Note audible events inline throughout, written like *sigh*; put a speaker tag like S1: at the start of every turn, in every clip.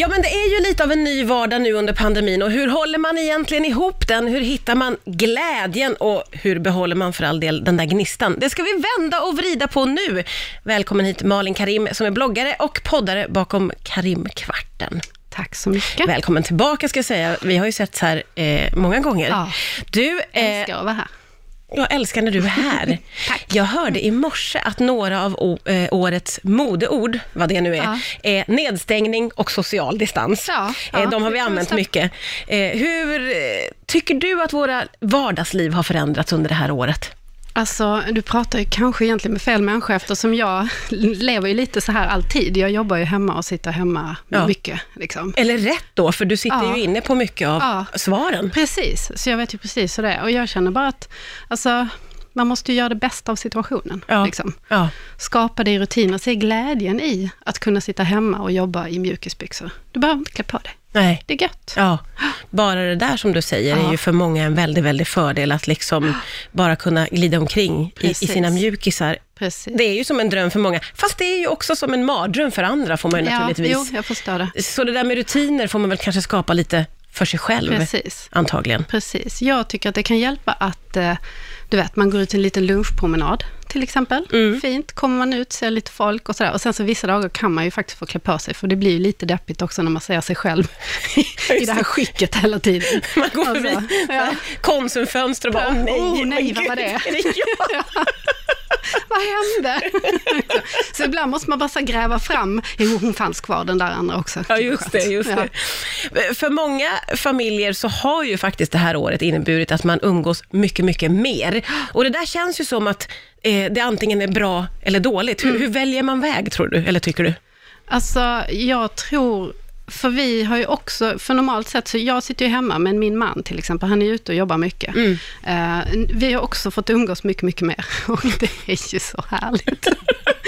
S1: Ja, men det är ju lite av en ny vardag nu under pandemin och hur håller man egentligen ihop den? Hur hittar man glädjen och hur behåller man för all del den där gnistan? Det ska vi vända och vrida på nu. Välkommen hit Malin Karim som är bloggare och poddare bakom Karimkvarten.
S2: Tack så mycket.
S1: Välkommen tillbaka ska jag säga. Vi har ju sett här eh, många gånger.
S2: Ja.
S1: Du,
S2: Jag
S1: eh,
S2: älskar att vara här.
S1: Jag älskar när du är här. *laughs* Jag hörde i morse att några av eh, årets modeord, vad det nu är,
S2: Ja.
S1: är nedstängning och social distans.
S2: Ja,
S1: eh,
S2: ja,
S1: de har vi använt mycket. Eh, hur tycker du att våra vardagsliv har förändrats under det här året?
S2: Alltså, du pratar ju kanske egentligen med fel människa eftersom jag *laughs* lever ju lite så här alltid. Jag jobbar ju hemma och sitter hemma
S1: Ja.
S2: mycket. Liksom.
S1: Eller rätt då, för du sitter
S2: Ja.
S1: ju inne på mycket av
S2: Ja.
S1: svaren.
S2: Precis, så jag vet ju precis hur det är. Och jag känner bara att, alltså, man måste ju göra det bästa av situationen.
S1: Ja.
S2: Liksom.
S1: Ja.
S2: Skapa det i rutiner, se glädjen i att kunna sitta hemma och jobba i mjukisbyxor. Du behöver inte klä på dig.
S1: Nej.
S2: Det är gött.
S1: Ja, bara det där som du säger är
S2: Ja.
S1: ju för många en väldigt, väldigt fördel att liksom bara kunna glida omkring i, i sina mjukisar.
S2: Precis.
S1: Det är ju som en dröm för många, fast det är ju också som en mardröm för andra får man ju
S2: ja,
S1: naturligtvis.
S2: jo, jag förstår det.
S1: Så det där med rutiner får man väl kanske skapa lite för sig själv,
S2: Precis.
S1: antagligen.
S2: Precis. Jag tycker att det kan hjälpa att, eh, du vet, man går ut en liten lunchpromenad till exempel.
S1: Mm.
S2: Fint, kommer man ut, ser lite folk och sådär. Och sen så vissa dagar kan man ju faktiskt få klä på sig, för det blir ju lite deppigt också när man ser sig själv *laughs* i det här skicket hela tiden. *laughs*
S1: Man går
S2: Alltså,
S1: förbi
S2: ja.
S1: Konsumfönster och bara, åh nej,
S2: Åh,
S1: men
S2: nej, vad var det?
S1: är det jag? *laughs* *laughs*
S2: Vad hände? *laughs* så ibland måste man bara gräva fram, jo hon fanns kvar den där andra också.
S1: Ja, just det. Just
S2: Ja.
S1: det. För många familjer så har ju faktiskt det här året inneburit att man umgås mycket, mycket mer. Och det där känns ju som att eh, det antingen är bra eller dåligt.
S2: Mm.
S1: Hur, hur väljer man väg, tror du? Eller tycker du?
S2: Alltså, jag tror, för vi har ju också, för normalt sett, så jag sitter ju hemma, men min man till exempel, han är ute och jobbar mycket.
S1: Mm.
S2: Eh, vi har också fått umgås mycket, mycket mer. *laughs* Och det är ju så härligt. *laughs*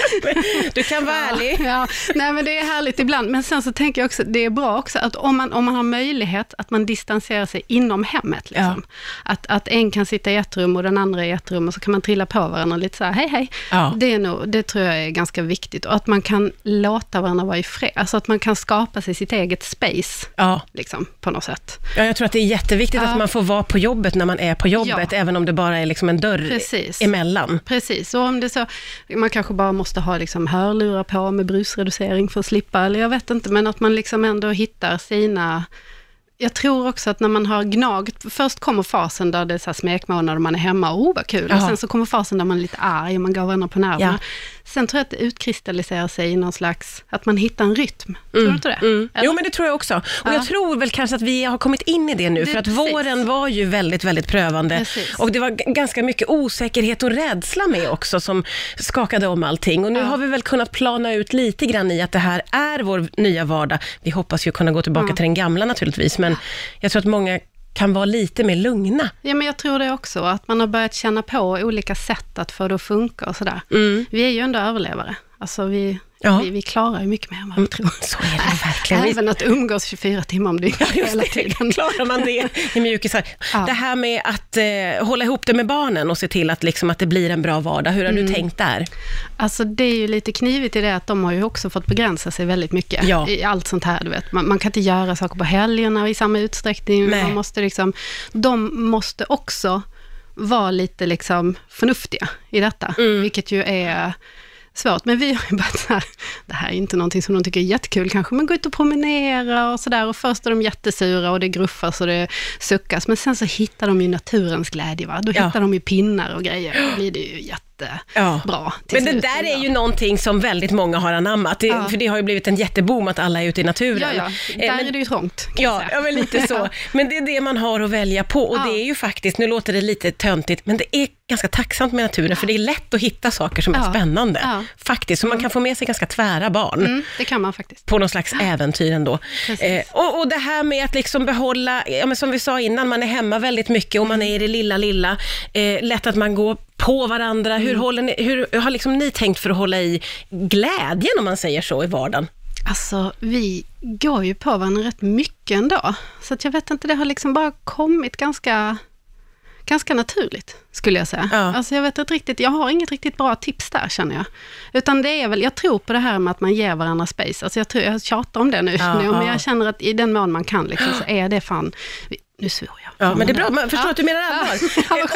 S1: Du kan vara ärlig.
S2: Ja, nej men det är härligt ibland. Men sen så tänker jag också, det är bra också att om man, om man har möjlighet att man distanserar sig inom hemmet. Liksom. Att, att en kan sitta i ett rum och den andra i ett rum och så kan man trilla på varandra lite så här, hej hej.
S1: Ja.
S2: Det, är nog, det tror jag är ganska viktigt. Och att man kan låta varandra vara i fred. Alltså att man kan skapa sig sitt eget space,
S1: Ja.
S2: liksom, på något sätt.
S1: ja, jag tror att det är jätteviktigt
S2: Ja.
S1: att man får vara på jobbet när man är på jobbet,
S2: Ja.
S1: även om det bara är liksom en dörr
S2: Precis.
S1: emellan.
S2: Precis, och om det så, man kanske bara måste ha liksom hörlurar på med brusreducering för att slippa, eller jag vet inte, men att man liksom ändå hittar sina... Jag tror också att när man har gnagt, först kommer fasen där det är så här smekmånader och man är hemma, och oh vad kul, och
S1: Jaha.
S2: sen så kommer fasen där man är lite arg och man går varandra på nerverna. Sen tror jag att det utkristalliserar sig i någon slags, att man hittar en rytm. Tror du inte det?
S1: Mm. Jo, men det tror jag också. Och
S2: Ja.
S1: jag tror väl kanske att vi har kommit in i det nu,
S2: Det-
S1: för att
S2: precis.
S1: våren var ju väldigt, väldigt prövande.
S2: Precis.
S1: Och det var ganska mycket osäkerhet och rädsla med också, som skakade om allting. Och nu
S2: Ja.
S1: har vi väl kunnat plana ut lite grann i att det här är vår nya vardag. Vi hoppas ju kunna gå tillbaka
S2: Ja.
S1: till den gamla naturligtvis, men jag tror att många kan vara lite mer lugna.
S2: Ja, men jag tror det också, att man har börjat känna på olika sätt att få det att funka och sådär.
S1: Mm.
S2: Vi är ju ändå överlevare. Alltså vi,
S1: Ja.
S2: vi, vi klarar ju mycket mer än vad vi tror.
S1: Så är det verkligen. *laughs*
S2: Även att umgås 24 timmar om dygnet
S1: Just
S2: hela tiden.
S1: klarar man det i mjukisar.
S2: Ja.
S1: Det här med att eh, hålla ihop det med barnen och se till att, liksom, att det blir en bra vardag, hur har
S2: Mm.
S1: du tänkt där?
S2: Alltså det är ju lite knivigt i det att de har ju också fått begränsa sig väldigt mycket
S1: Ja.
S2: i allt sånt här. Du vet. Man, man kan inte göra saker på helgerna i samma utsträckning.
S1: Nej.
S2: Man måste liksom, de måste också vara lite liksom förnuftiga i detta,
S1: Mm.
S2: vilket ju är svårt. Men vi har ju börjat så här, det här är inte någonting som de tycker är jättekul kanske, men gå ut och promenera och sådär. Och först är de jättesura och det gruffas och det suckas, men sen så hittar de ju naturens glädje. Va? Då
S1: Ja.
S2: hittar de ju pinnar och grejer, då blir det ju jättebra.
S1: Ja. Men det där är ju någonting som väldigt många har anammat, det,
S2: Ja.
S1: för det har ju blivit en jätteboom att alla är ute i naturen.
S2: Ja, ja.
S1: Eh,
S2: Där
S1: men-
S2: är det ju trångt.
S1: Ja, ja, men lite så. *laughs* Men det är det man har att välja på och det är ju faktiskt, nu låter det lite töntigt, men det är ganska tacksamt med naturen, för det är lätt att hitta saker som är spännande. Faktiskt, så man kan få med sig ganska tvära barn.
S2: Mm, det kan man faktiskt.
S1: på någon slags äventyr ändå. Eh, och, och det här med att liksom behålla, ja, men som vi sa innan, man är hemma väldigt mycket och man är i det lilla, lilla. Eh, lätt att man går på varandra.
S2: Mm.
S1: Hur, håller ni, hur har liksom ni tänkt för att hålla i glädjen, om man säger så, i vardagen?
S2: Alltså, vi går ju på varandra rätt mycket ändå. Så att jag vet inte, det har liksom bara kommit ganska, ganska naturligt, skulle jag säga.
S1: Ja.
S2: Alltså jag vet inte riktigt, jag har inget riktigt bra tips där känner jag. Utan det är väl, jag tror på det här med att man ger varandra space. Alltså jag, tror, jag tjatar om det nu,
S1: Ja,
S2: nu,
S1: ja.
S2: men jag känner att i den mån man kan liksom, *gasps* så är det fan, nu svor jag.
S1: Ja, men det är bra. Man förstår
S2: Ja.
S1: att du menar allvar.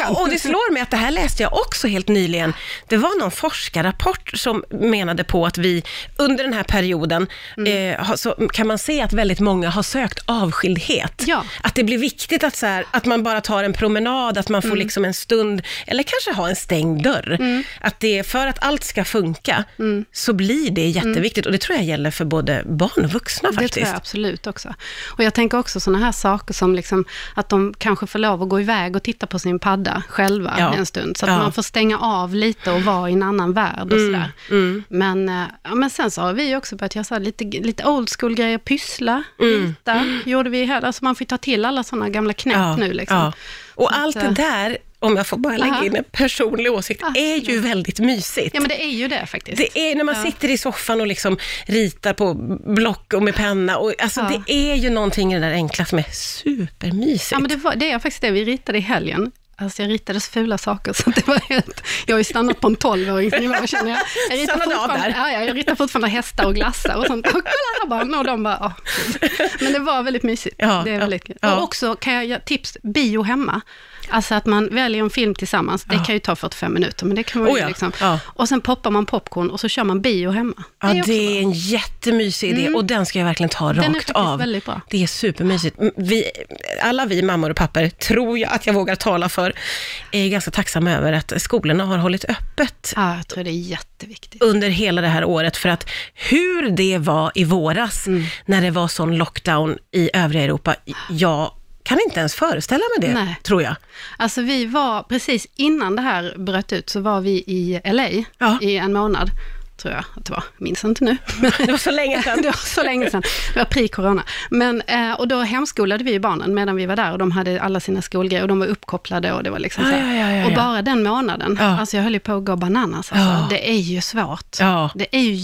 S1: *laughs*
S2: Ja,
S1: och det slår mig att det här läste jag också helt nyligen. Det var någon forskarrapport som menade på att vi under den här perioden,
S2: Mm.
S1: eh, så kan man se att väldigt många har sökt avskildhet.
S2: Ja.
S1: Att det blir viktigt att, så här, att man bara tar en promenad, att man får
S2: Mm.
S1: liksom en stund, eller kanske ha en stängd dörr. Att det, för att allt ska funka,
S2: Mm.
S1: så blir det jätteviktigt. Och det tror jag gäller för både barn och vuxna
S2: Det tror
S1: faktiskt.
S2: jag absolut också. Och jag tänker också sådana här saker som liksom, att de kanske får lov att gå iväg och titta på sin padda själva
S1: Ja.
S2: en stund. Så att
S1: Ja.
S2: man får stänga av lite och vara i en annan värld och sådär.
S1: Mm.
S2: Men, eh, ja, men sen så har vi också börjat göra så lite, lite old school-grejer, pyssla,
S1: Mm.
S2: rita, gjorde vi här. Alltså man får ta till alla sådana gamla knep nu liksom.
S1: Ja. Och allt det
S2: eh,
S1: där, om jag får bara lägga
S2: Aha.
S1: in en personlig åsikt,
S2: Ah,
S1: är ju väldigt mysigt.
S2: Ja men det är ju det faktiskt.
S1: Det är när man
S2: Ja.
S1: sitter i soffan och liksom ritar på block och med penna. Och, alltså,
S2: Ja.
S1: Det är ju någonting i det där enkla som är supermysigt.
S2: Ja, men det, var, det är faktiskt det vi ritade i helgen. Alltså jag ritade så fula saker *laughs* så det var helt... Jag har ju stannat på en 12-åringsnivå känner jag. Jag ritar, fortfarande, ja, ja, jag ritar fortfarande hästar och glassar och sånt. Och kolla här barn! Och de bara, åh. Men det var väldigt mysigt.
S1: Ja,
S2: det är väldigt,
S1: ja.
S2: Och också kan jag ge tips, bio hemma. Alltså att man väljer en film tillsammans, det
S1: Ja.
S2: kan ju ta 45 minuter, men det kan man
S1: Oh
S2: ju
S1: ja,
S2: liksom.
S1: ja.
S2: Och sen poppar man popcorn och så kör man bio hemma.
S1: Ja,
S2: är också
S1: det är en jättemysig idé och den ska jag verkligen ta
S2: Den är
S1: rakt av.
S2: väldigt bra.
S1: Det är supermysigt. Vi, alla vi mammor och pappor, tror jag att jag vågar tala för, är ganska tacksamma över att skolorna har hållit öppet
S2: Ja, jag tror det är jätteviktigt.
S1: under hela det här året, för att hur det var i våras,
S2: Mm.
S1: när det var sån lockdown i övriga Europa, jag kan inte ens föreställa mig det,
S2: Nej.
S1: tror jag.
S2: Alltså vi var, precis innan det här bröt ut, så var vi i LA
S1: Ja.
S2: i en månad, tror jag att det var. Minns inte nu. *laughs*
S1: Det var så länge sedan. *laughs*
S2: det var så länge sedan. Det var pre-corona. Men, eh, och då hemskolade vi barnen medan vi var där och de hade alla sina skolgrejer och de var uppkopplade och det var liksom så
S1: ja, ja, ja,
S2: Och bara den månaden, alltså jag höll ju på att gå bananas. Alltså. Det är ju svårt. Det är ju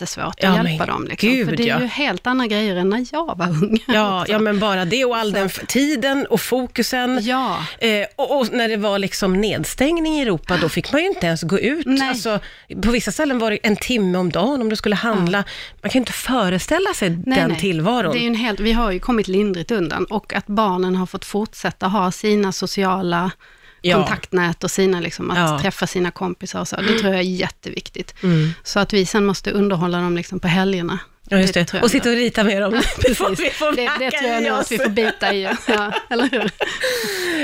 S2: jättesvårt att
S1: Ja,
S2: hjälpa
S1: men
S2: dem. Liksom.
S1: gud,
S2: För det är
S1: ja.
S2: ju helt andra grejer än när jag var ung.
S1: Ja,
S2: också.
S1: ja, *laughs* men bara det och all den f- tiden och fokusen.
S2: Ja.
S1: Eh, och, och när det var liksom nedstängning i Europa, då fick man ju inte ens gå ut.
S2: Nej.
S1: Alltså, på vissa ställen var det en timme om dagen om du skulle handla. Man kan ju inte föreställa sig
S2: Nej,
S1: den
S2: nej.
S1: tillvaron.
S2: Det är en helt, vi har ju kommit lindrigt undan och att barnen har fått fortsätta ha sina sociala
S1: Ja.
S2: kontaktnät och sina, liksom, att
S1: Ja.
S2: träffa sina kompisar och så. Det tror jag är jätteviktigt.
S1: Mm.
S2: Så att vi sen måste underhålla dem liksom på helgerna.
S1: Ja, just det.
S2: jag
S1: Och sitta och rita med dem. Det får vi får
S2: Det, det tror jag nog att vi får bita i, ja, eller hur?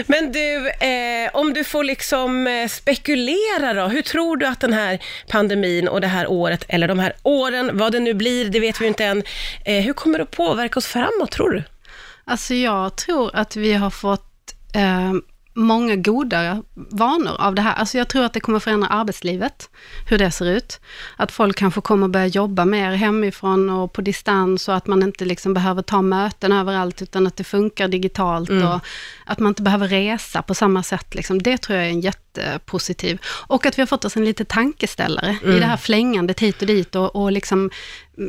S1: Men du, eh, om du får liksom eh, spekulera då, hur tror du att den här pandemin och det här året, eller de här åren, vad det nu blir, det vet vi ju inte än, eh, hur kommer det att påverka oss framåt, tror du?
S2: Alltså jag tror att vi har fått eh, många goda vanor av det här. Alltså jag tror att det kommer förändra arbetslivet, hur det ser ut. Att folk kanske kommer börja jobba mer hemifrån och på distans och att man inte liksom behöver ta möten överallt utan att det funkar digitalt och att man inte behöver resa på samma sätt. Liksom. Det tror jag är en jättepositiv. Och att vi har fått oss en lite tankeställare i det här flängandet hit och dit och, och liksom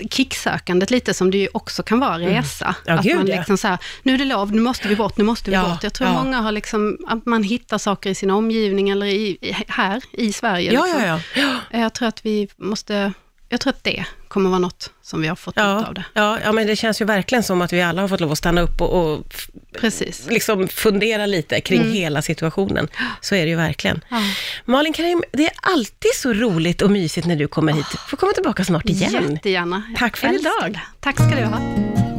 S2: kicksökandet lite som det ju också kan vara resa.
S1: Ja,
S2: att
S1: gud,
S2: man
S1: ja.
S2: liksom så här, nu är det lov, nu måste vi bort, nu måste vi
S1: Ja,
S2: bort. Jag tror
S1: ja.
S2: många har liksom, att man hittar saker i sin omgivning eller i, i, här i Sverige.
S1: Ja,
S2: liksom.
S1: ja, ja.
S2: Jag tror att vi måste, jag tror att det kommer vara något som vi har fått ut
S1: Ja,
S2: av det.
S1: ja, ja, men det känns ju verkligen som att vi alla har fått lov att stanna upp och, och
S2: Precis.
S1: liksom fundera lite kring
S2: Mm.
S1: hela situationen. Så är det ju verkligen.
S2: Ja.
S1: Malin Karim, det är alltid så roligt och mysigt när du kommer hit. Får komma tillbaka snart igen.
S2: Jättegärna. Jag
S1: Tack för idag.
S2: det. Tack ska du ha.